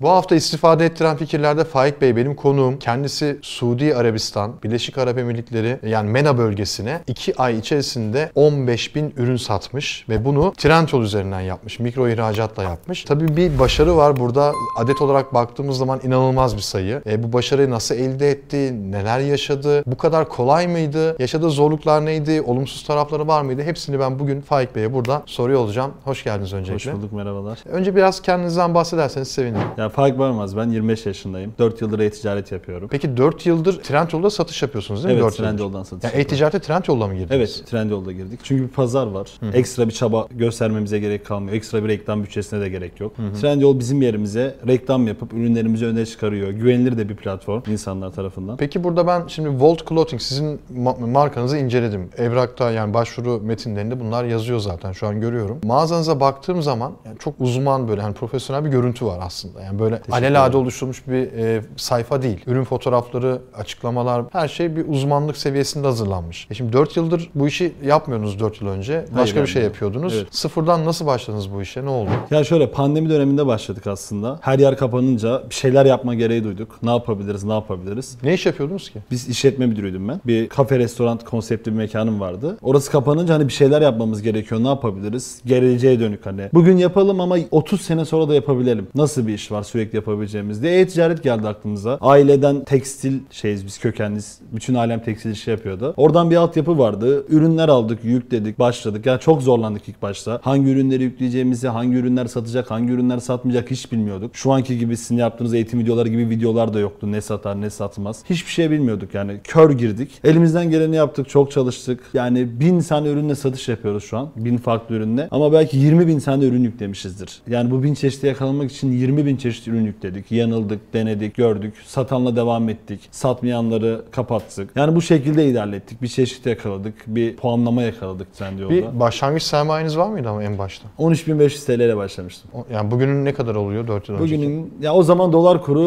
Bu hafta istifade ettiren fikirlerde Faik Bey benim konuğum. Kendisi Suudi Arabistan, Birleşik Arap Emirlikleri yani MENA bölgesine 2 ay içerisinde 15 bin ürün satmış ve bunu Trendyol üzerinden yapmış. Mikro ihracatla yapmış. Tabii bir başarı var burada. Adet olarak baktığımız zaman inanılmaz bir sayı. E, bu başarıyı nasıl elde etti? Neler yaşadı? Bu kadar kolay mıydı? Yaşadığı zorluklar neydi? Olumsuz tarafları var mıydı? Hepsini ben bugün Faik Bey'e burada soruyor olacağım. Hoş geldiniz öncelikle. Hoş bulduk merhabalar. Önce biraz kendinizden bahsederseniz sevinirim. Ya Faik Barmaz ben 25 yaşındayım. 4 yıldır e-ticaret yapıyorum. Peki 4 yıldır Trendyol'da satış yapıyorsunuz değil mi? Evet 4 yıldır? Trendyol'dan satış Yani e-ticarete Trendyol'la mı girdiniz? Evet Trendyol'da girdik. Çünkü bir pazar var. Ekstra bir çaba göstermemize gerek kalmıyor. Ekstra bir reklam bütçesine de gerek yok. Trendyol bizim yerimize reklam yapıp ürünlerimizi öne çıkarıyor. Güvenilir de bir platform insanlar tarafından. Peki burada ben şimdi Volt Clothing sizin ma- markanızı inceledim. Evrakta yani başvuru metinlerinde bunlar yazıyor zaten şu an görüyorum. Mağazanıza baktığım zaman yani çok uzman böyle hani profesyonel bir görüntü var aslında. Yani böyle alelade oluşturulmuş bir e, sayfa değil. Ürün fotoğrafları, açıklamalar her şey bir uzmanlık seviyesinde hazırlanmış. E şimdi 4 yıldır bu işi yapmıyordunuz 4 yıl önce. Başka bir ben şey yapıyordunuz. Evet. Sıfırdan nasıl başladınız bu işe? Ne oldu? Ya şöyle pandemi döneminde başladık aslında. Her yer kapanınca bir şeyler yapma gereği duyduk. Ne yapabiliriz, ne yapabiliriz? Ne iş yapıyordunuz ki? Biz işletme müdürüydüm ben. Bir kafe, restoran konseptli bir mekanım vardı. Orası kapanınca hani bir şeyler yapmamız gerekiyor. Ne yapabiliriz? Geleceğe dönük hani. Bugün yapalım ama 30 sene sonra da yapabilelim. Nasıl bir iş var sürekli yapabileceğimiz diye. E-ticaret geldi aklımıza. Aileden tekstil şeyiz biz kökenliyiz. Bütün alem tekstil işi yapıyordu. Oradan bir altyapı vardı. Ürünler aldık, yükledik, başladık. Ya çok zorlandık ilk başta. Hangi ürünleri yükleyeceğimizi, hangi ürünler satacak, hangi ürünler satmayacak hiç bilmiyorduk. Şu anki gibi sizin yaptığınız eğitim videoları gibi videolar da yoktu. Ne satar, ne satmaz. Hiçbir şey bilmiyorduk yani. Kör girdik. Elimizden geleni yaptık, çok çalıştık. Yani bin tane ürünle satış yapıyoruz şu an. Bin farklı ürünle. Ama belki 20 bin tane ürün yüklemişizdir. Yani bu bin çeşidi yakalamak için 20 bin çeşit ürün yükledik. Yanıldık, denedik, gördük. Satanla devam ettik. Satmayanları kapattık. Yani bu şekilde ilerlettik. Bir çeşit yakaladık. Bir puanlama yakaladık Trendyol'da. Bir başlangıç sermayeniz var mıydı ama en başta? 13.500 TL ile başlamıştım. O- Yani bugünün ne kadar oluyor 4 yıl önce? Bugünün ya o zaman dolar kuru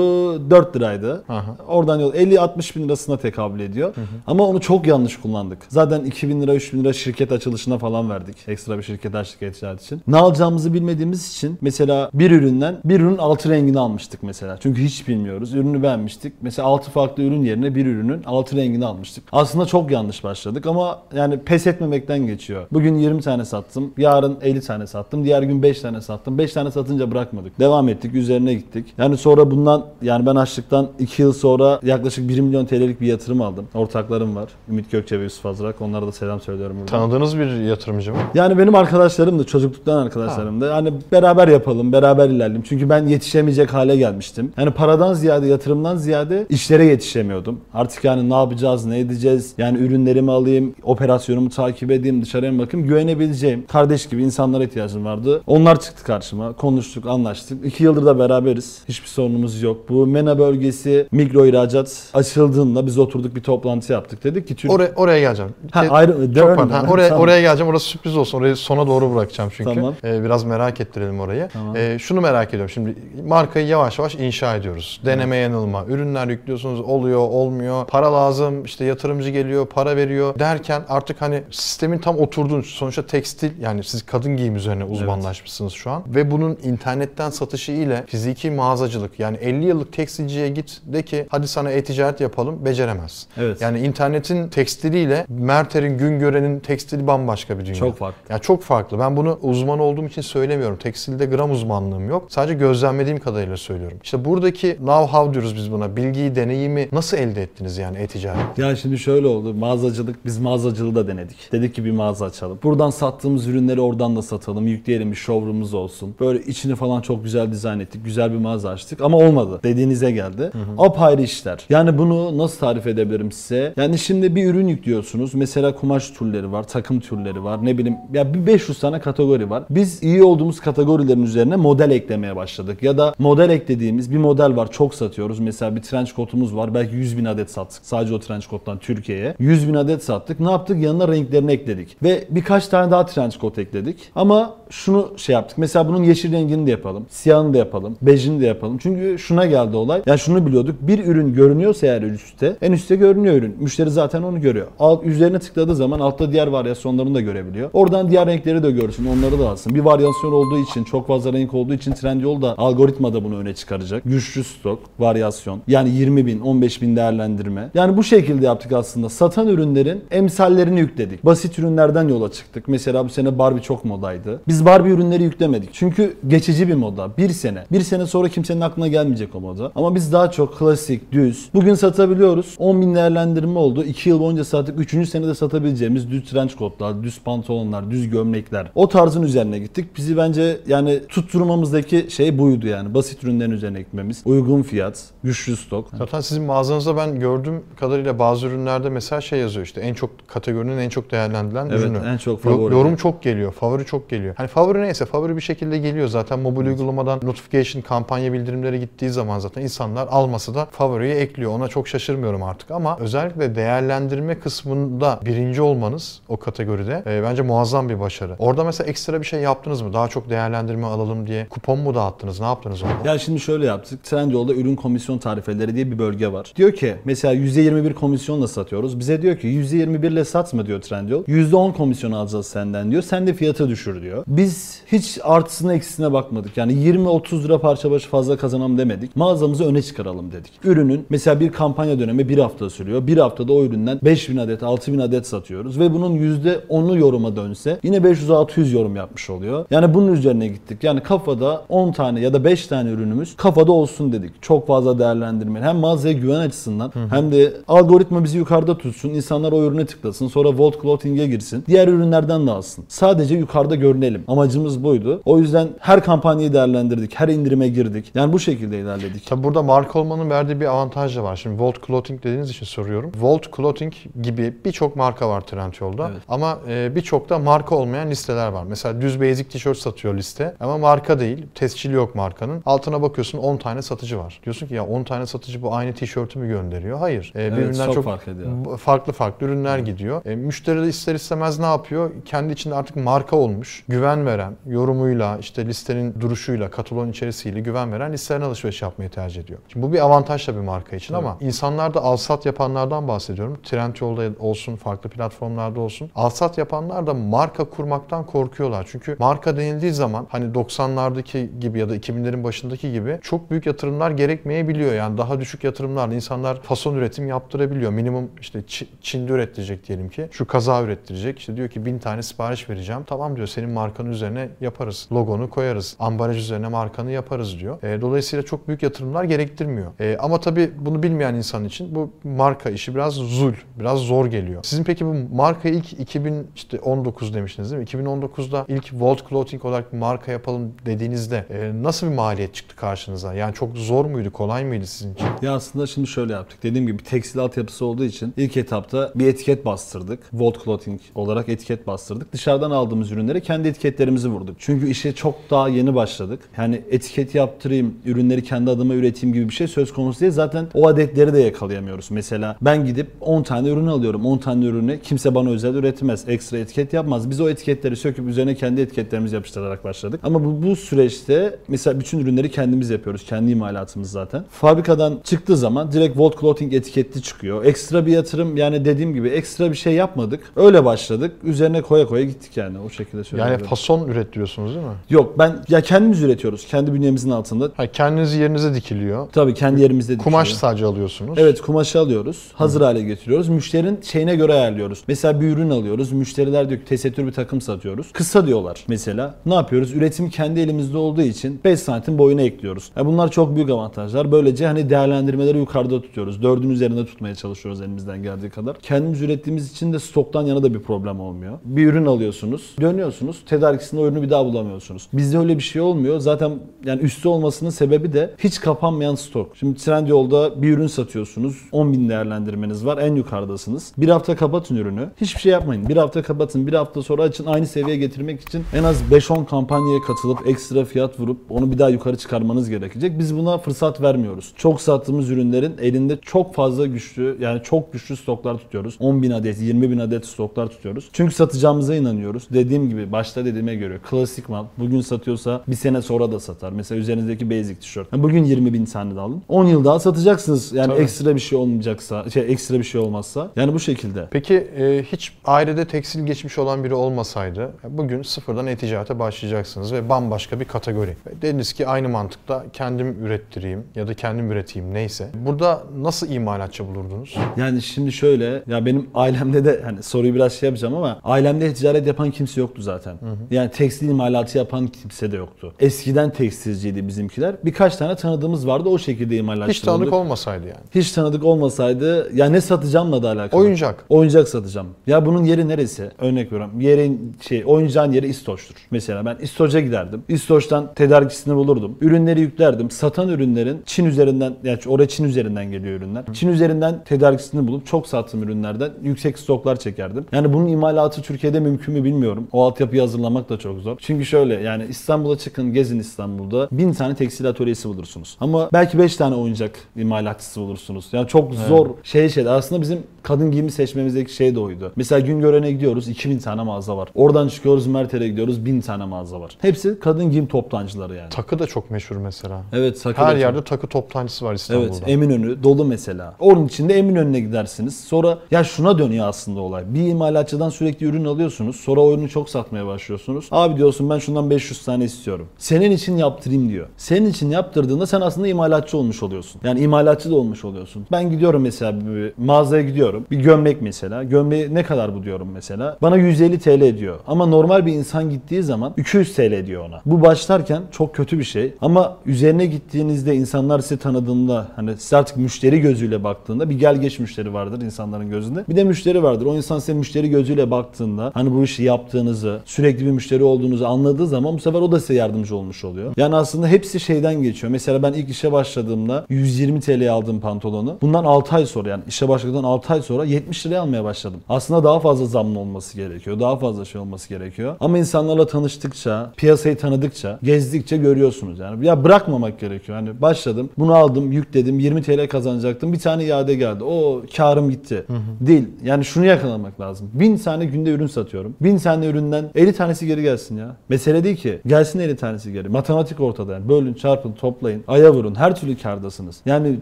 4 liraydı. Aha. Oradan yol 50-60 bin lirasına tekabül ediyor. Ama onu çok yanlış kullandık. Zaten 2000 lira 3000 lira şirket açılışına falan verdik. Ekstra bir şirket açtık e-ticaret için. Ne alacağımızı bilmediğimiz için mesela bir üründen bir ürünün altı rengini almıştık mesela. Çünkü hiç bilmiyoruz. Ürünü beğenmiştik. Mesela altı farklı ürün yerine bir ürünün altı rengini almıştık. Aslında çok yanlış başladık ama yani pes etmemekten geçiyor. Bugün 20 tane sattım. Yarın 50 tane sattım. Diğer gün 5 tane sattım. 5 tane satınca bırakmadık. Devam ettik. Üzerine gittik. Yani sonra bundan yani ben açlıktan 2 yıl sonra yaklaşık 1 milyon TL'lik bir yatırım aldım. Ortaklarım var. Ümit Gökçe ve Yusuf Azrak. Onlara da selam söylüyorum buradan. Tanıdığınız bir yatırımcı mı? Yani benim arkadaşlarım da çocukluktan arkadaşlarım da hani beraber yapalım, beraber ilerleyelim. Çünkü ben yetişemeyecek hale gelmiştim. Yani paradan ziyade, yatırımdan ziyade işlere yetişemiyordum. Artık yani ne yapacağız, ne edeceğiz? Yani ürünlerimi alayım, operasyonumu takip edeyim, dışarıya bakayım? Güvenebileceğim, kardeş gibi insanlara ihtiyacım vardı. Onlar çıktı karşıma, konuştuk, anlaştık. İki yıldır da beraberiz. Hiçbir sorunumuz yok. Bu MENA bölgesi mikro ihracat açıldığında biz oturduk bir toplantı yaptık. Dedik ki Türk... Oraya, oraya geleceğim. Ha, Ke- ayrı, Çok pardon. Ha, oraya, Tamam. oraya geleceğim. Orası sürpriz olsun. Orayı sona doğru bırakacağım çünkü. Tamam. Ee, biraz merak ettirelim orayı. Tamam. Ee, şunu merak ediyorum. Şimdi markayı yavaş yavaş inşa ediyoruz. Deneme yanılma. Ürünler yüklüyorsunuz. Oluyor, olmuyor. Para lazım. işte yatırımcı geliyor, para veriyor derken artık hani sistemin tam oturduğunu sonuçta tekstil yani siz kadın giyim üzerine uzmanlaşmışsınız şu an ve bunun internetten satışı ile fiziki mağazacılık yani 50 yıllık tekstilciye git de ki hadi sana e-ticaret yapalım beceremez. Evet. Yani internetin tekstiliyle Merter'in, Güngören'in tekstili bambaşka bir dünya. Çok farklı. Ya çok farklı. Ben bunu uzman olduğum için söylemiyorum. Tekstilde gram uzmanlığım yok. Sadece gözlemlediğim kadarıyla söylüyorum. İşte buradaki know-how diyoruz biz buna. Bilgiyi, deneyimi nasıl elde ettiniz yani e-ticaret? Ya şimdi şöyle oldu. Mağazacılık, biz mağazacılığı da denedik. Dedik ki bir mağaza açalım. Buradan sattığımız ürünleri oradan da satalım. Yükleyelim bir showroom'umuz olsun. Böyle içini falan çok güzel dizayn ettik. Güzel bir mağaza açtık ama olmadı. Dediğinize geldi. Apayrı işler. Yani bunu nasıl tarif edebilirim size? Yani şimdi bir ürün yüklüyorsunuz. Mesela kumaş türleri var, takım türleri var. Ne bileyim ya bir 500 tane kategori var. Biz iyi olduğumuz kategorilerin üzerine model eklemeye başladık. Ya da model eklediğimiz bir model var. Çok satıyoruz. Mesela bir trench coat'umuz var. Belki 100 bin adet sattık. Sadece o trench coat'tan Türkiye'ye. 100 bin adet sattık. Ne yaptık? Yanına renklerini ekledik. Ve birkaç tane daha trench coat ekledik. Ama şunu şey yaptık. Mesela bunun yeşil rengini de yapalım. Siyahını da yapalım. Bejini de yapalım. Çünkü şuna geldi olay. Yani şunu biliyorduk. Bir ürün görünüyorsa eğer üstte, en üstte görünüyor ürün. Müşteri zaten onu görüyor. Alt üzerine tıkladığı zaman altta diğer varyasyonlarını da görebiliyor. Oradan diğer renkleri de görsün. Onları da alsın. Bir varyasyon olduğu için, çok fazla renk olduğu için Trendyol da algoritma da bunu öne çıkaracak. Güçlü stok, varyasyon. Yani 20 bin, 15 bin değerlendirme. Yani bu şekilde yaptık aslında. Satan ürünlerin emsallerini yükledik. Basit ürünlerden yola çıktık. Mesela bu sene Barbie çok modaydı. Biz Barbie ürünleri yüklemedik. Çünkü geçici bir moda. Bir sene. Bir sene sonra kimsenin aklına gelmeyecek o moda. Ama biz daha çok klasik, düz. Bugün satabiliyoruz. 10 bin değerlendirme oldu. 2 yıl boyunca sattık. 3. senede satabileceğimiz düz trench coatlar, düz pantolonlar, düz gömlekler. O tarzın üzerine gittik. Bizi bence yani tutturmamızdaki şey buydu yani. Basit ürünlerin üzerine gitmemiz. Uygun fiyat, güçlü stok. Zaten sizin mağazanızda ben gördüğüm kadarıyla bazı ürünlerde mesela şey yazıyor işte en çok kategorinin en çok değerlendirilen Evet, ürünü. en çok favori. Yorum çok geliyor, favori çok geliyor. Hani favori neyse favori bir şekilde geliyor. Zaten mobil uygulamadan notification kampanya bildirimleri gittiği zaman zaten insanlar alması da favoriye ekliyor. Ona çok şaşırmıyorum artık ama özellikle değerlendirme kısmında birinci olmanız o kategoride e, bence muazzam bir başarı. Orada mesela ekstra bir şey yaptınız mı? Daha çok değerlendirme alalım diye kupon mu dağıttınız? Ne yaptınız orada? Ya şimdi şöyle yaptık. Trendyol'da ürün komisyon tarifeleri diye bir bölge var. Diyor ki mesela %21 komisyonla satıyoruz. Bize diyor ki %21 ile satma diyor Trendyol. %10 komisyon alacağız senden diyor. Sen de fiyatı düşür diyor. Biz hiç artısına eksisine bakmadık. Yani 20-30 lira parça başı fazla kazanalım demedik. Mağazamızı öne çıkaralım dedik. Ürünün mesela bir kampanya dönemi bir hafta sürüyor. Bir haftada o üründen 5000 adet 6000 adet satıyoruz ve bunun %10'u yoruma dönse yine 500-600 yorum yapmış oluyor. Yani bunun üzerine gittik. Yani kafada 10 tane ya da 5 tane ürünümüz kafada olsun dedik. Çok fazla değerlendirme. Hem mağazaya güven açısından hem de algoritma bizi yukarıda tutsun. İnsanlar o ürüne tıklasın. Sonra Volt Clothing'e girsin. Diğer ürünlerden de alsın. Sadece yukarıda görünelim. Amacımız buydu. O yüzden her kampanyayı değerlendirdik. Her indirime girdik. Yani bu şekilde ilerledik. Tabi burada marka olmanın verdiği bir avantaj da var. Şimdi Volt Clothing dediğiniz için soruyorum. Volt Clothing gibi birçok marka var Trendyol'da. Evet. Ama e, birçok da marka olmayan listeler var. Mesela düz basic tişört satıyor liste ama marka değil. Tescili yok markanın. Altına bakıyorsun 10 tane satıcı var. Diyorsun ki ya 10 tane satıcı bu aynı tişörtü mü gönderiyor? Hayır. E, Evet, birbirinden çok fark ediyor. farklı farklı ürünler gidiyor. E, müşteri de ister istemez ne yapıyor? Kendi içinde artık marka olmuş. Güven veren, yorumuyla, işte listenin duruşuyla, katalon içerisiyle güven veren listelerine alışveriş yapmayı tercih ediyor. Şimdi bu bir avantaj tabii marka için ama insanlarda alsat yapanlardan bahsediyorum. Trendyol'da olsun, farklı platformlarda olsun. Alsat yapanlar da marka kurmaktan korkuyorlar. Çünkü marka denildiği zaman hani 90'lardaki gibi ya da 2000'lerin başındaki gibi çok büyük yatırımlar gerekmeyebiliyor. Yani daha düşük yatırımlarla insanlar fason üretim yaptırabiliyor. Minimum işte Çi- Çin'de ürettirecek diyelim ki. Şu kaza ürettirecek. İşte diyor ki bin tane sipariş vereceğim. Tamam diyor senin markanın üzerine yaparız. Logonu koyarız. Ambalaj üzerine markanı yaparız diyor. E, dolayısıyla çok büyük yatırımlar gerektirmiyor. E, ama tabii bunu bilmeyen insan için bu marka işi biraz zul, biraz zor geliyor. Sizin peki bu marka ilk 2019 demiştiniz değil mi? 2019'da ilk Volt Clothing olarak marka yapalım dediğinizde e, nasıl bir maliyet çıktı karşınıza? Yani çok zor muydu, kolay mıydı sizin için? Ya aslında şimdi şöyle yaptık. Dediğim gibi tekstil altyapısı olduğu için ilk etapta bir etiket bastırdık. Volt Clothing olarak etiket bastırdık. Dışarıdan aldığımız ürünlere kendi etiketlerimizi vurduk. Çünkü işe çok daha yeni başladık. Yani etiket yaptırayım, ürünleri kendi adıma üreteyim gibi bir şey söz konusu değil. Zaten o adetleri de yakalayamıyoruz. Mesela ben gidip 10 tane ürün alıyorum. 10 tane ürünü kimse bana özel üretmez. Ekstra etiket yapmaz. Biz o etiketleri söküp üzerine kendi etiketlerimizi yapıştırarak başladık. Ama bu, bu süreçte mesela bütün ürünleri kendimiz yapıyoruz. Kendi imalatımız zaten. Fabrikadan çıktığı zaman direkt Volt Clothing etiketli çıkıyor. Ekstra bir yatırım yani dediğim gibi ekstra bir şey yapmadık. Öyle başladık. Üzerine koya koya gittik yani. O şekilde Yani söyleyebilirim. fason ürettiriyorsunuz değil mi? Yok ben ya kendimiz üretiyoruz. Kendi bünyemizin altında. Ha, kendiniz yerinize dikiliyor. Tabii kendi yerimizde Kumaş dikiliyor. sadece alıyorsunuz. Evet kumaşı alıyoruz. Hazır hale getiriyoruz. Müşterinin şeyine göre ayarlıyoruz. Mesela bir ürün alıyoruz. Müşteriler diyor ki tesettür bir takım satıyoruz. Kısa diyorlar mesela. Ne yapıyoruz? Üretim kendi elimizde olduğu için 5 santim boyuna ekliyoruz. Ya bunlar çok büyük avantajlar. Böylece hani değerlendirmeleri yukarıda tutuyoruz. Dördün üzerinde tutmaya çalışıyoruz elimizden geldiği kadar. Kendimiz ürettiğimiz için de stoktan yana da bir problem olmuyor. Bir ürün alıyorsunuz. Dönüyorsunuz. Tedarikçisinde o ürünü bir daha bulamıyorsunuz. Bizde öyle bir şey olmuyor. Zaten yani üstü olmasının sebebi de hiç kapanmayan stok. Şimdi Trendyol'da bir ürün satıyorsunuz. 10 bin değerlendirmeniz var. En yukarıdasınız. Bir hafta kapatın ürünü. Hiçbir şey yapmayın. Bir hafta kapatın. Bir hafta sonra açın. Aynı seviyeye getirmek için en az 5-10 kampanyaya katılıp ekstra fiyat vurup onu bir daha yukarı çıkarmanız gerekecek. Biz buna fırsat vermiyoruz. Çok sattığımız ürünlerin elinde çok fazla güçlü yani çok güçlü stoklar tutuyoruz. 10 bin adet, 20 bin adet stoklar tutuyoruz. Çünkü satacağımıza inanıyoruz. Dediğim gibi başta dediğime göre klasik mal bugün satıyorsa bir sene sonra da satar. Mesela üzerinizdeki basic tişört. Yani bugün 20 bin tane de alın. 10 yıl daha satacaksınız. Yani Tabii. ekstra bir şey olmayacaksa, şey ekstra bir şey olmazsa. Yani bu şekilde. Peki e, hiç ailede tekstil geçmiş olan biri olmasaydı bugün sıfırdan e-ticarete başlayacaksınız ve bambaşka bir kategori. Dediniz ki aynı mantıkla kendim ürettireyim ya da kendim üreteyim neyse. Burada nasıl imalatçı bulurdunuz? Yani şimdi şöyle ya benim ailemde de hani soruyu biraz şey yapacağım ama ailemde ticaret yapan kimse yoktu zaten. Yani tekstil imalatı yapan kimse de yoktu. Eskiden tekstilciydi bizimkiler. Birkaç tane tanıdığımız vardı o şekilde imalatçı Hiç tanıdık olduk. olmasaydı yani. Hiç tanıdık olmasaydı ya ne satacağımla da alakalı. Oyuncak. Oyuncak satacağım. Ya bunun yeri neresi? Örnek veriyorum. Yerin şey oyuncağın yeri İstoç'tur. Mesela ben İstoç'a giderdim. İstoç'tan tedarikçisini bulurdum. Ürünleri yüklerdim. Satan ürünlerin Çin üzerinden yani oraya Çin üzerinden geliyor ürünler. Çin üzerinden tedarikçisini bulup çok sattığım ürünlerden yüksek stoklar çekerdim. Yani bunun imalatı Türkiye'de mümkün mü bilmiyorum. O altyapıyı hazırlamak da çok zor. Çünkü şöyle yani İstanbul'a çıkın gezin İstanbul'da bin tane tekstil atölyesi bulursunuz. Ama belki 5 tane oyuncak imalatçısı bulursunuz. Yani çok zor şey şey. Aslında bizim kadın giyimi seçmemizdeki şey de oydu. Mesela Güngören'e gidiyoruz 2000 tane mağaza var. Oradan çıkıyoruz Mertel'e gidiyoruz 1000 tane mağaza var. Hepsi kadın giyim toptancıları yani. Takı da çok meşhur mesela. Evet sakın Her yerde takı toptancısı var İstanbul'da. Evet Eminönü dolu mesela. Onun için de Eminönü'ne gidersiniz. Sonra ya şuna dönüyor aslında olay. Bir imalatçıdan sürekli ürün alıyorsunuz. Sonra o ürünü çok satmaya başlıyorsunuz. Abi diyorsun ben şundan 500 tane istiyorum. Senin için yaptırayım diyor. Senin için yaptırdığında sen aslında imalatçı olmuş oluyorsun. Yani imalatçı da olmuş oluyorsun. Ben gidiyorum mesela bir mağazaya gidiyorum. Bir gömlek mesela. Gömleği ne kadar bu diyorum mesela. Bana 150 TL diyor. Ama normal bir insan gittiği zaman 200 TL diyor ona. Bu başlarken çok kötü bir şey. Ama üzerine gittiğinizde insanlar sizi tanıdığında hani size artık müşteri gözüyle baktığında bir gel geç müşteri vardır insanların gözünde. Bir de müşteri vardır. O insan size müşteri gözüyle baktığında hani bu işi yaptığınızı, sürekli bir müşteri olduğunuzu anladığı zaman bu sefer o da size yardımcı olmuş oluyor. Yani aslında hepsi şeyden geçiyor. Mesela ben ilk işe başladığımda 120 TL'ye aldım pantolonu. Bundan 6 ay sonra yani işe başladıktan 6 ay sonra 70 liraya almaya başladım. Aslında daha fazla zamlı olması gerekiyor. Daha fazla şey olması gerekiyor. Ama insanlarla tanıştıkça, piyasayı tanıdıkça, gezdikçe görüyorsunuz yani. Ya bırakmamak gerekiyor. Hani başladım, bunu aldım, yükledim, 20 TL kazanacaktım. Bir tane iade geldi. O karım gitti. Değil. Yani şunu yakalamak lazım. 1000 tane günde ürün satıyorum. 1000 tane üründen 50 tanesi geri gelsin ya. Mesele değil ki. Gelsin 50 tanesi geri. Matematik ortada yani. Bölün, çarpın, toplayın. Aya vurun. Her türlü kardasınız. Yani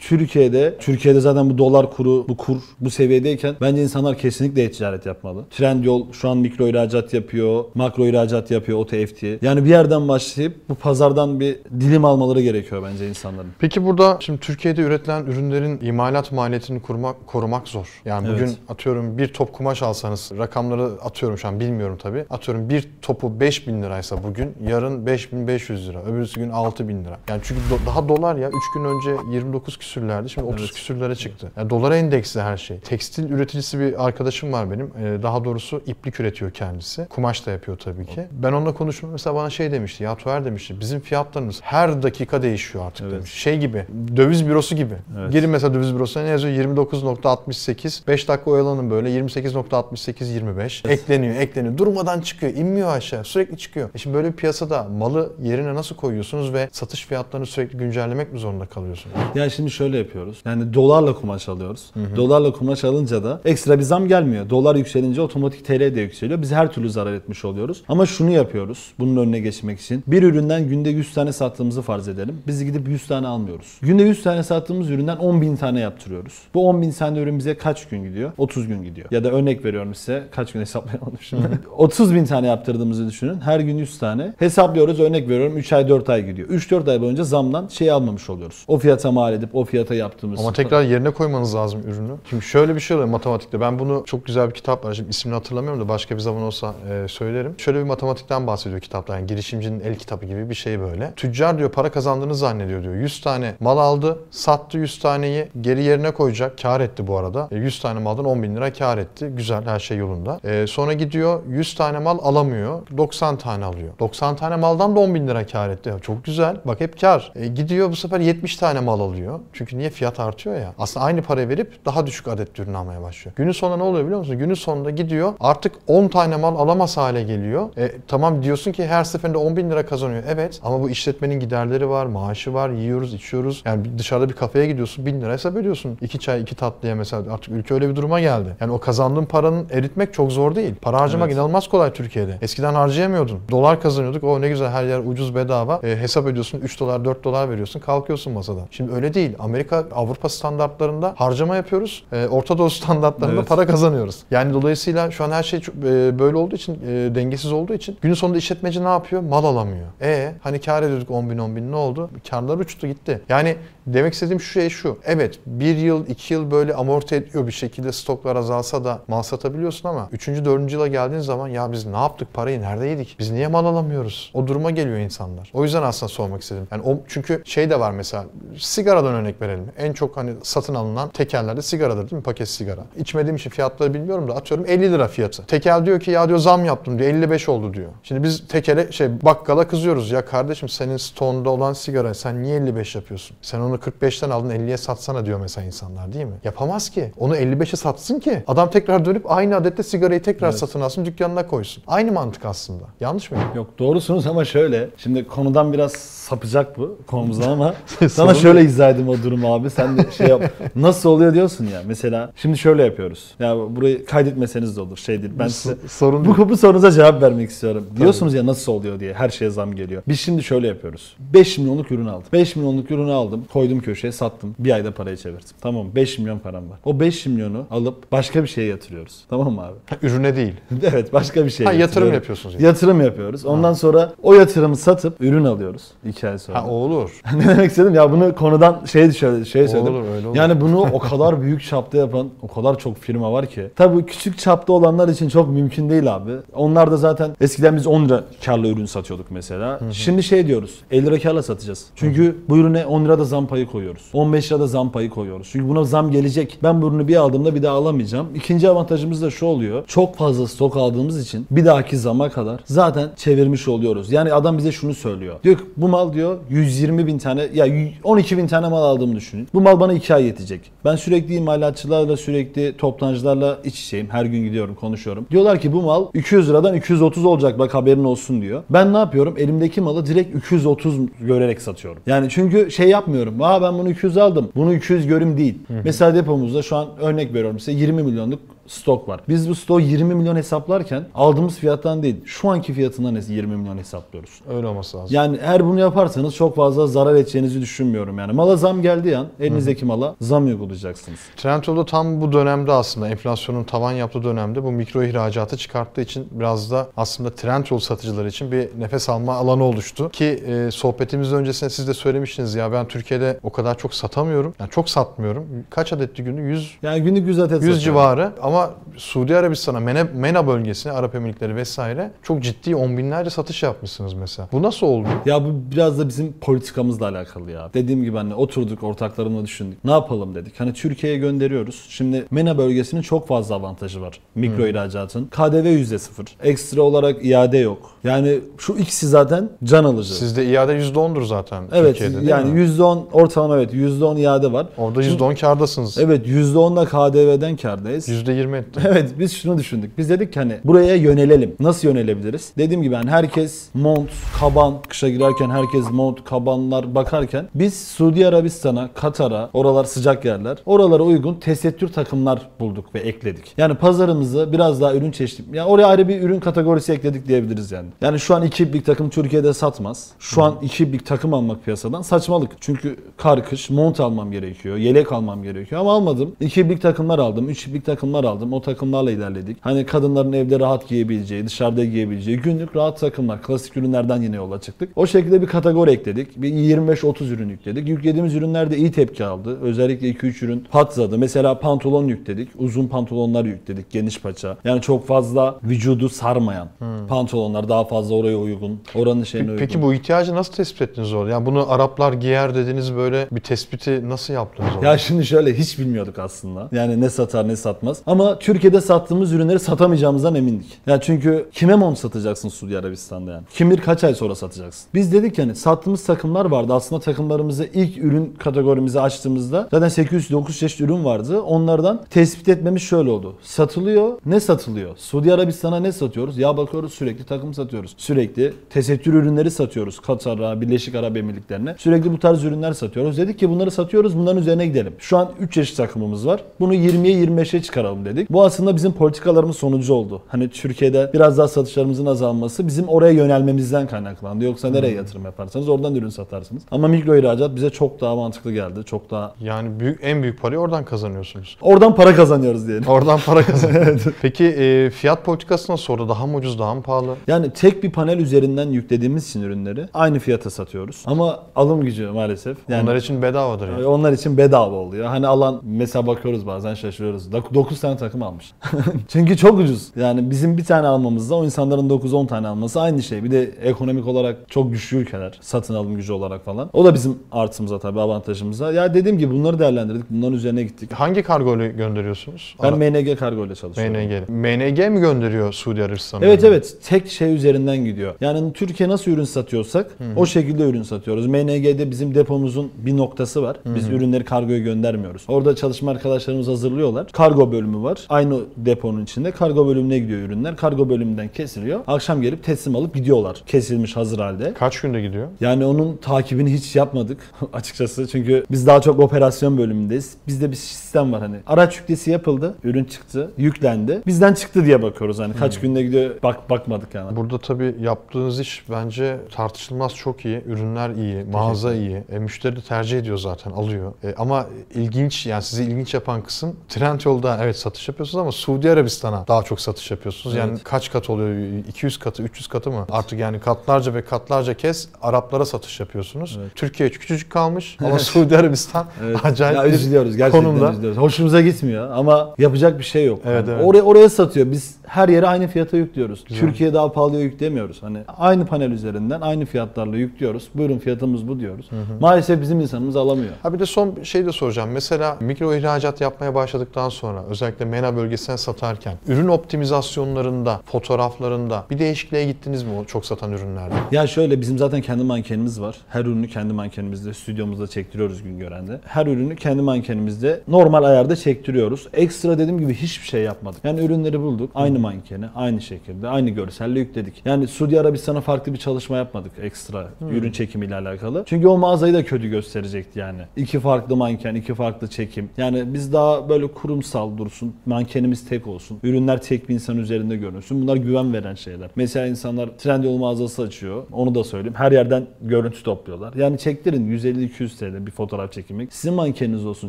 Türkiye'de, Türkiye'de zaten bu dolar kuru, bu kur bu seviyedeyken bence insanlar kesinlikle e-ticaret yapmalı. Trendyol şu an mikro ihracat yapıyor, makro ihracat yapıyor, OTFT. Yani bir yerden başlayıp bu pazardan bir dilim almaları gerekiyor bence insanların. Peki burada şimdi Türkiye'de üretilen ürünlerin imalat maliyetini korumak, korumak zor. Yani bugün Evet. atıyorum bir top kumaş alsanız rakamları atıyorum şu an bilmiyorum tabii. Atıyorum bir topu 5000 liraysa bugün yarın 5500 lira. Öbürsü gün 6000 lira. Yani çünkü do- daha dolar ya 3 gün önce 29 küsürlerdi şimdi 30 Evet. küsürlere çıktı. Yani dolara endeksli her şey. Tekstil üreticisi bir arkadaşım var benim. Ee, daha doğrusu iplik üretiyor kendisi. Kumaş da yapıyor tabii ki. Ben onunla konuştum mesela bana şey demişti. Ya Tuğer demişti bizim fiyatlarımız her dakika değişiyor artık Evet. demiş. Şey gibi döviz bürosu gibi. Evet. Girin mesela döviz bürosuna ne yazıyor? 29.68. 5 dakika oyalanın böyle 28.68 25. Ekleniyor, ekleniyor. Durmadan çıkıyor. inmiyor aşağı. Sürekli çıkıyor. E şimdi böyle bir piyasada malı yerine nasıl koyuyorsunuz ve satış fiyatlarını sürekli güncellemek mi zorunda kalıyorsunuz? Ya şimdi şöyle yapıyoruz. Yani dolarla kumaş alıyoruz. Dolarla kumaş alınca da ekstra bir zam gelmiyor. Dolar yükselince otomatik TL de yükseliyor. Biz her türlü zarar etmiş oluyoruz. Ama şunu yapıyoruz. Bunun önüne geçmek için. Bir üründen günde 100 tane sattığımızı farz edelim. Biz gidip 100 tane almıyoruz. Günde 100 tane sattığımız üründen 10 bin tane yaptırıyoruz. Bu 10 bin tane ürün bize kaç gün gidiyor? 30 gün gidiyor. Ya da örnek veriyorum size. Kaç gün hesaplayamadım şimdi. 30 bin tane yaptırdığımızı düşünün. Her gün 100 tane. Hesaplıyoruz. Örnek veriyorum 3 ay 4 ay gidiyor. 3-4 ay boyunca zamdan şey almamış oluyoruz. O fiyata mal edip o fiyata yaptığımız. Ama tekrar yerine koymanız lazım ürünü. Şimdi şöyle bir şey oluyor matematikte. Ben bunu çok güzel bir kitap var. Şimdi ismini hatırlamıyorum da başka bir zaman olsa e, söylerim. Şöyle bir matematikten bahsediyor kitapta. Yani girişimcinin el kitabı gibi bir şey böyle. Tüccar diyor para kazandığını zannediyor diyor. 100 tane mal aldı, sattı 100 taneyi geri yerine koyacak. Kar etti bu arada. E, 100 tane maldan 10 bin lira kar etti. Güzel her şey yolunda. E, sonra gidiyor 100 tane mal alamıyor. 90 tane alıyor. 90 tane maldan da 10 bin lira kar etti. Çok güzel. Bak hep kar. E, gidiyor bu sefer 70 tane mal alıyor. Çünkü niye fiyat artıyor ya. Aslında aynı parayı verip daha düşük adet ürün almaya başlıyor. Günün sonunda ne oluyor biliyor musun? Günün sonunda gidiyor artık 10 tane mal alamaz hale geliyor. E, tamam diyorsun ki her seferinde 10 bin lira kazanıyor. Evet ama bu işletmenin giderleri var, maaşı var, yiyoruz, içiyoruz. Yani dışarıda bir kafeye gidiyorsun 1000 lira hesap ediyorsun. 2 çay, 2 tatlıya mesela artık ülke öyle bir duruma geldi. Yani o kazandığın paranın eritmek çok zor değil. Para harcamak Evet. inanılmaz kolay Türkiye'de. Eskiden harcayamıyordun. Dolar kazanıyorduk. O ne güzel her yer ucuz bedava. E, hesap ediyorsun 3 dolar 4 dolar veriyorsun kalkıyorsun masada. Şimdi öyle değil. Amerika Avrupa standartlarında harcama yapıyoruz. E, Orta Doğu standartlarında Evet. para kazanıyoruz. Yani dolayısıyla şu an her şey çok, e, böyle olduğu için e, dengesiz olduğu için günün sonunda işletmeci ne yapıyor? Mal alamıyor. E hani kar kar ediyorduk 10 bin 10 bin ne oldu? Karlar uçtu gitti. Yani demek istediğim şu şey şu. Evet bir yıl iki yıl böyle amorti ediyor bir şekilde stoklar azalsa da mal satabiliyorsun ama 3. 4. yıla geldiğin zaman ya biz ne yaptık parayı nerede yedik? Biz niye mal alamıyoruz? O duruma geliyor insanlar. O yüzden aslında sormak istedim. Yani o, çünkü şey de var mesela sigaradan örnek verelim. En çok hani satın alınan tekerlerde sigaradır değil mi? Paket sigara. İçmediğim için fiyatları bilmiyorum da atıyorum 50 lira fiyatı. Tekel diyor ki ya diyor zam yaptım diyor 55 oldu diyor. Şimdi biz tekele şey bakkala kızıyoruz ya kardeşim senin stonda olan sigara sen niye 55 yapıyorsun? Sen onu 45'ten aldın 50'ye satsana diyor mesela insanlar değil mi? Yapamaz ki. Onu 55'e satsın ki adam tekrar dönüp aynı adette sigarayı tekrar satın alsın dükkanına koysun. Aynı mantık aslında. Yanlış mı? Yok doğrusunuz ama şöyle. Şimdi konudan biraz sapacak bu konumuzdan ama sana şöyle izah edeyim o durumu abi. Sen de şey yap. Nasıl oluyor diyorsun ya. Mesela şimdi şöyle yapıyoruz. Ya burayı kaydetmeseniz de olur. Şey değil. Ben size sorun bu, bu sorunuza cevap vermek istiyorum. Diyorsunuz ya nasıl oluyor diye. Her şeye zam geliyor. Biz şimdi şöyle yapıyoruz. 5 milyonluk ürün aldım. 5 milyonluk ürünü aldım. Koydum köşeye sattım. Bir ayda parayı çevirdim. Tamam mı? 5 milyon param var. O 5 milyonu alıp başka bir şeye yatırıyoruz. Tamam mı abi? Ürüne değil. evet başka bir şeye Ha, yatırım yapıyorsunuz yani. Yatırım yapıyoruz. Ondan sonra o yatırımı satıp ürün alıyoruz. 2 ay sonra. Ha o olur. ne demek istedim ya bunu konudan şey şöyle şey söyledim. Olur, öyle olur. Yani bunu o kadar büyük çapta yapan o kadar çok firma var ki. Tabii küçük çapta olanlar için çok mümkün değil abi. Onlar da zaten eskiden biz 10 lira karlı ürün satıyorduk mesela. Şimdi şey diyoruz 50 lira karla satacağız. Çünkü bu ürüne 10 lira da zam payı koyuyoruz. 15 lira da zam payı koyuyoruz. Çünkü buna zam gelecek. Ben bu ürünü bir aldığımda bir daha alamayacağım. İkinci avantajımız da şu oluyor. Çok fazla stok aldığımız için bir dahaki zama kadar zaten çevirmiş oluyoruz. Yani adam bize şunu söylüyor. Diyor ki bu mal diyor 120 bin tane ya 12 bin tane mal aldığımı düşünün. Bu mal bana 2 ay yetecek. Ben sürekli imalatçılarla sürekli toptancılarla iç içeyim. Her gün gidiyorum konuşuyorum. Diyorlar ki bu mal 200 liradan 230 olacak bak haberin olsun diyor. Ben ne yapıyorum? Elimdeki malı direkt 230 görerek satıyorum. Yani çünkü şey yapmıyorum. Aa ben bunu 200 aldım. Bunu 200 görüm değil. Mesela depomuzda şu an örnek veriyorum size 20 milyonluk stok var. Biz bu stoğu 20 milyon hesaplarken aldığımız fiyattan değil şu anki fiyatından 20 milyon hesaplıyoruz. Öyle olması lazım. Yani eğer bunu yaparsanız çok fazla zarar edeceğinizi düşünmüyorum yani. Mala zam geldiği an elinizdeki mala zam uygulayacaksınız. Trendyol'da tam bu dönemde aslında enflasyonun tavan yaptığı dönemde bu mikro ihracatı çıkarttığı için biraz da aslında Trendyol satıcıları için bir nefes alma alanı oluştu. Ki e, sohbetimizin öncesinde siz de söylemiştiniz ya ben Türkiye'de o kadar çok satamıyorum. Yani çok satmıyorum. Kaç adetti günlük? 100 Yani günlük 100 adet 100 satıyorum. civarı ama Suudi Arabistan'a, MENA, MENA bölgesine, Arap Emirlikleri vesaire çok ciddi on binlerce satış yapmışsınız mesela. Bu nasıl oldu? Ya bu biraz da bizim politikamızla alakalı ya. Dediğim gibi hani oturduk ortaklarımla düşündük. Ne yapalım dedik. Hani Türkiye'ye gönderiyoruz. Şimdi MENA bölgesinin çok fazla avantajı var. Mikro ihracatın. KDV %0. Ekstra olarak iade yok. Yani şu ikisi zaten can alıcı. Sizde iade %10'dur zaten evet Türkiye'de yani mi? %10 ortalama evet %10 iade var. Orada %10 kârdasınız. Evet %10'la KDV'den kardayız. %20 etti. Evet biz şunu düşündük. Biz dedik ki hani buraya yönelelim. Nasıl yönelebiliriz? Dediğim gibi hani herkes mont, kaban, kışa girerken herkes mont, kabanlar bakarken biz Suudi Arabistan'a, Katar'a, oralar sıcak yerler. Oralara uygun tesettür takımlar bulduk ve ekledik. Yani pazarımızı biraz daha ürün çeşitli. Yani oraya ayrı bir ürün kategorisi ekledik diyebiliriz yani. Yani şu an iki iblik takım Türkiye'de satmaz. Şu an iki iblik takım almak piyasadan saçmalık. Çünkü kar kış mont almam gerekiyor. Yelek almam gerekiyor ama almadım. İki iblik takımlar aldım. Üç iblik takımlar aldım. O takımlarla ilerledik. Hani kadınların evde rahat giyebileceği, dışarıda giyebileceği günlük rahat takımlar. Klasik ürünlerden yine yola çıktık. O şekilde bir kategori ekledik. Bir 25-30 ürün yükledik. Yüklediğimiz ürünler de iyi tepki aldı. Özellikle 2-3 ürün patladı. Mesela pantolon yükledik. Uzun pantolonlar yükledik. Geniş paça. Yani çok fazla vücudu sarmayan pantolonlar. Daha fazla oraya uygun. Oranın şeyine uygun. Peki bu ihtiyacı nasıl tespit ettiniz orada? Yani bunu Araplar giyer dediniz böyle bir tespiti nasıl yaptınız orada? Ya şimdi şöyle hiç bilmiyorduk aslında. Yani ne satar ne satmaz. Ama Türkiye'de sattığımız ürünleri satamayacağımızdan emindik. Ya çünkü kime mont satacaksın Suudi Arabistan'da yani? Kim bilir kaç ay sonra satacaksın? Biz dedik yani sattığımız takımlar vardı. Aslında takımlarımızı ilk ürün kategorimizi açtığımızda zaten 809 çeşit ürün vardı. Onlardan tespit etmemiz şöyle oldu. Satılıyor. Ne satılıyor? Suudi Arabistan'a ne satıyoruz? Ya bakıyoruz sürekli takım satıyoruz. Sürekli tesettür ürünleri satıyoruz. Katar'a, Birleşik Arap Emirlikleri'ne. Sürekli bu tarz ürünler satıyoruz. Dedik ki bunları satıyoruz. Bunların üzerine gidelim. Şu an 3 çeşit takımımız var. Bunu 20'ye 25'e çıkaralım dedik. Bu aslında bizim politikalarımız sonucu oldu. Hani Türkiye'de biraz daha satışlarımızın azalması bizim oraya yönelmemizden kaynaklandı. Yoksa nereye yatırım yaparsanız oradan ürün satarsınız. Ama mikro ihracat bize çok daha mantıklı geldi. Çok daha Yani büyük en büyük parayı oradan kazanıyorsunuz. oradan para kazanıyoruz diyelim. Oradan para kazanıyorsunuz. Peki e, fiyat politikasından sonra daha mı ucuz daha mı pahalı? Yani tek bir panel üzerinden yüklediğimiz için ürünleri aynı fiyata satıyoruz. Ama alım gücü maalesef. Yani Onlar için bedavadır yani. onlar için bedava oluyor. Hani alan mesela bakıyoruz bazen şaşırıyoruz. 9 tane takım almış. Çünkü çok ucuz. Yani bizim bir tane almamızla o insanların 9-10 tane alması aynı şey. Bir de ekonomik olarak çok güçlü ülkeler. Satın alım gücü olarak falan. O da bizim artımıza tabii avantajımıza. Ya dediğim gibi bunları değerlendirdik. Bunların üzerine gittik. Hangi kargo ile gönderiyorsunuz? Ben Ara- MNG kargo ile çalışıyorum. MNG. MNG mi gönderiyor Suudi Arabistan'a? Evet evet tek şey üzerinden gidiyor. Yani Türkiye nasıl ürün satıyorsak o şekilde ürün satıyoruz. MNG'de bizim depomuzun bir noktası var. Biz ürünleri kargoya göndermiyoruz. Orada çalışma arkadaşlarımız hazırlıyorlar. Kargo bölümü var. Aynı deponun içinde kargo bölümüne gidiyor ürünler. Kargo bölümünden kesiliyor. Akşam gelip teslim alıp gidiyorlar. Kesilmiş hazır halde. Kaç günde gidiyor? Yani onun takibini hiç yapmadık açıkçası. Çünkü biz daha çok operasyon bölümündeyiz. Bizde bir sistem var hani. Araç yüklesi yapıldı, ürün çıktı, yüklendi. Bizden çıktı diye bakıyoruz hani. Kaç günde gidiyor bak bakmadık yani. Burada tabii yaptığınız iş bence tartışılmaz çok iyi. Ürünler iyi, mağaza iyi. E, müşteri de tercih ediyor zaten, alıyor. E, ama ilginç yani sizi ilginç yapan kısım Trendyol'da evet satış yapıyorsunuz ama Suudi Arabistan'a daha çok satış yapıyorsunuz. Yani Evet. kaç kat oluyor? 200 katı, 300 katı mı? Artık yani katlarca ve katlarca kez Araplara satış yapıyorsunuz. Evet. Türkiye küçücük kalmış ama Suudi Arabistan Evet. acayip ya üzülüyoruz gerçekten konumda. üzülüyoruz. Hoşumuza gitmiyor ama yapacak bir şey yok. Evet, Yani evet. Oraya oraya satıyor. Biz her yere aynı fiyata yüklüyoruz. Güzel. Türkiye daha pahalıya yüklemiyoruz. Hani aynı panel üzerinden aynı fiyatlarla yüklüyoruz. Buyurun fiyatımız bu diyoruz. Maalesef bizim insanımız alamıyor. Ha bir de son şey de soracağım. Mesela mikro ihracat yapmaya başladıktan sonra özellikle MENA bölgesine satarken ürün optimizasyonlarında, fotoğraflarında bir değişikliğe gittiniz mi o çok satan ürünlerde? Ya şöyle bizim zaten kendi mankenimiz var. Her ürünü kendi mankenimizde, stüdyomuzda çektiriyoruz gün görende. Her ürünü kendi mankenimizde normal ayarda çektiriyoruz. Ekstra dediğim gibi hiçbir şey yapmadık. Yani ürünleri bulduk. Aynı mankeni, aynı şekilde, aynı görselle yükledik. Yani Suudi Arabistan'a farklı bir çalışma yapmadık ekstra ürün çekimiyle alakalı. Çünkü o mağazayı da kötü gösterecekti yani. İki farklı manken, iki farklı çekim. Yani biz daha böyle kurumsal dursun. Mankenimiz tek olsun. Ürünler tek bir insan üzerinde görünsün. Bunlar güven veren şeyler. Mesela insanlar Trendyol mağazası açıyor. Onu da söyleyeyim. Her yerden görüntü topluyorlar. Yani çektirin 150-200 TL bir fotoğraf çekimi. Sizin mankeniniz olsun.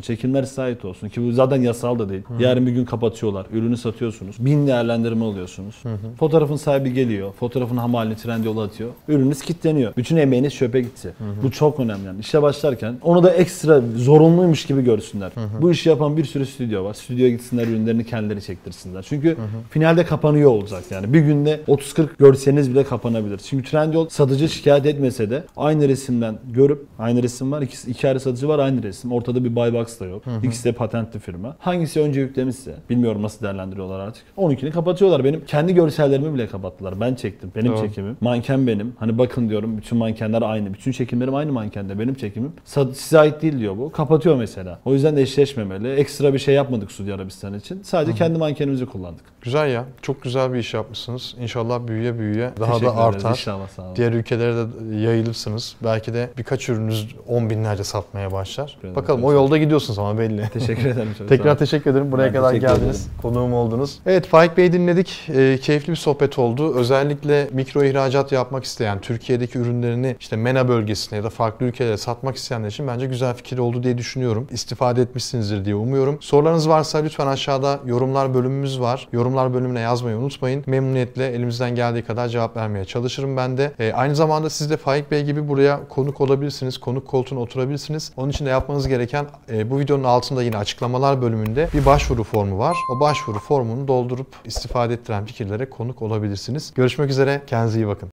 Çekimler ait olsun. Ki bu zaten yasal da değil. Yarın bir gün kapatıyorlar. Ürünü satıyorsunuz. Bin değerlendirme alıyorsunuz. Fotoğrafın sahibi geliyor. Fotoğrafın hamalini Trendyol'a atıyor. Ürününüz kilitleniyor. Bütün emeğiniz çöpe gitti. Bu çok önemli. Yani işe başlarken onu da ekstra zorunluymuş gibi görsünler. Bu işi yapan bir sürü stüdyo var. Stüdyoya gitsinler ürünlerini kendileri çektirsinler. Çünkü finalde kapanıyor olacak yani. Bir günde 30-40 görseniz bile kapanabilir. Çünkü Trendyol satıcı şikayet etmese de aynı resimden görüp aynı resim var. İkisi, iki ayrı satıcı var aynı resim. Ortada bir buy box da yok. İkisi de patentli firma. Hangisi önce yüklemişse bilmiyorum nasıl değerlendiriyorlar artık. 12'ni kapatıyorlar. Benim kendi görsellerimi bile kapattılar. Ben çektim. Benim Doğru. çekimim. Manken benim. Hani bakın diyorum bütün mankenler aynı. Bütün çekimlerim aynı mankende. Benim çekimim. Size ait değil diyor bu. Kapatıyor mesela. O yüzden de eşleşmemeli. Ekstra bir şey yapmadık Suudi Arabistan için. Sadece kendi mankenimizi kullandık. Güzel ya. Çok güzel bir iş yapmışsınız. İnşallah büyüye büyüye daha Teşekkür da ederiz. artar. İnşallah sağ olun. Diğer ülkelere de yayılırsınız. Belki de birkaç ürününüz on binlerce satmaya başlar. ederim. Bakalım o yolda gidiyorsunuz ama belli. Teşekkür ederim. Tekrar teşekkür ederim. Buraya Ben kadar geldiniz. Konuğum oldunuz. Evet Faik Bey dinledik. Ee, keyifli bir sohbet oldu. Özellikle mikro ihracat yapmak isteyen, Türkiye'deki ürünlerini işte MENA bölgesine ya da farklı ülkelere satmak isteyenler için bence güzel fikir oldu diye düşünüyorum. İstifade etmişsinizdir diye umuyorum. Sorularınız varsa lütfen aşağıda yorumlar bölümümüz var. Yorumlar bölümüne yazmayı unutmayın. Memnuniyetle elimizden geldiği kadar cevap vermeye çalışırım ben de. Ee, aynı zamanda siz de Faik Bey gibi buraya konuk olabilirsiniz. Konuk koltuğuna oturabilirsiniz. Onun için de yapmanız gereken e, bu videonun altında yine açıklamalar bölümünde bir başvuru formu var. O başvuru formunu doldurup istifade ettiren fikirlere konuk olabilirsiniz. Görüşmek üzere. Kendinize iyi bakın.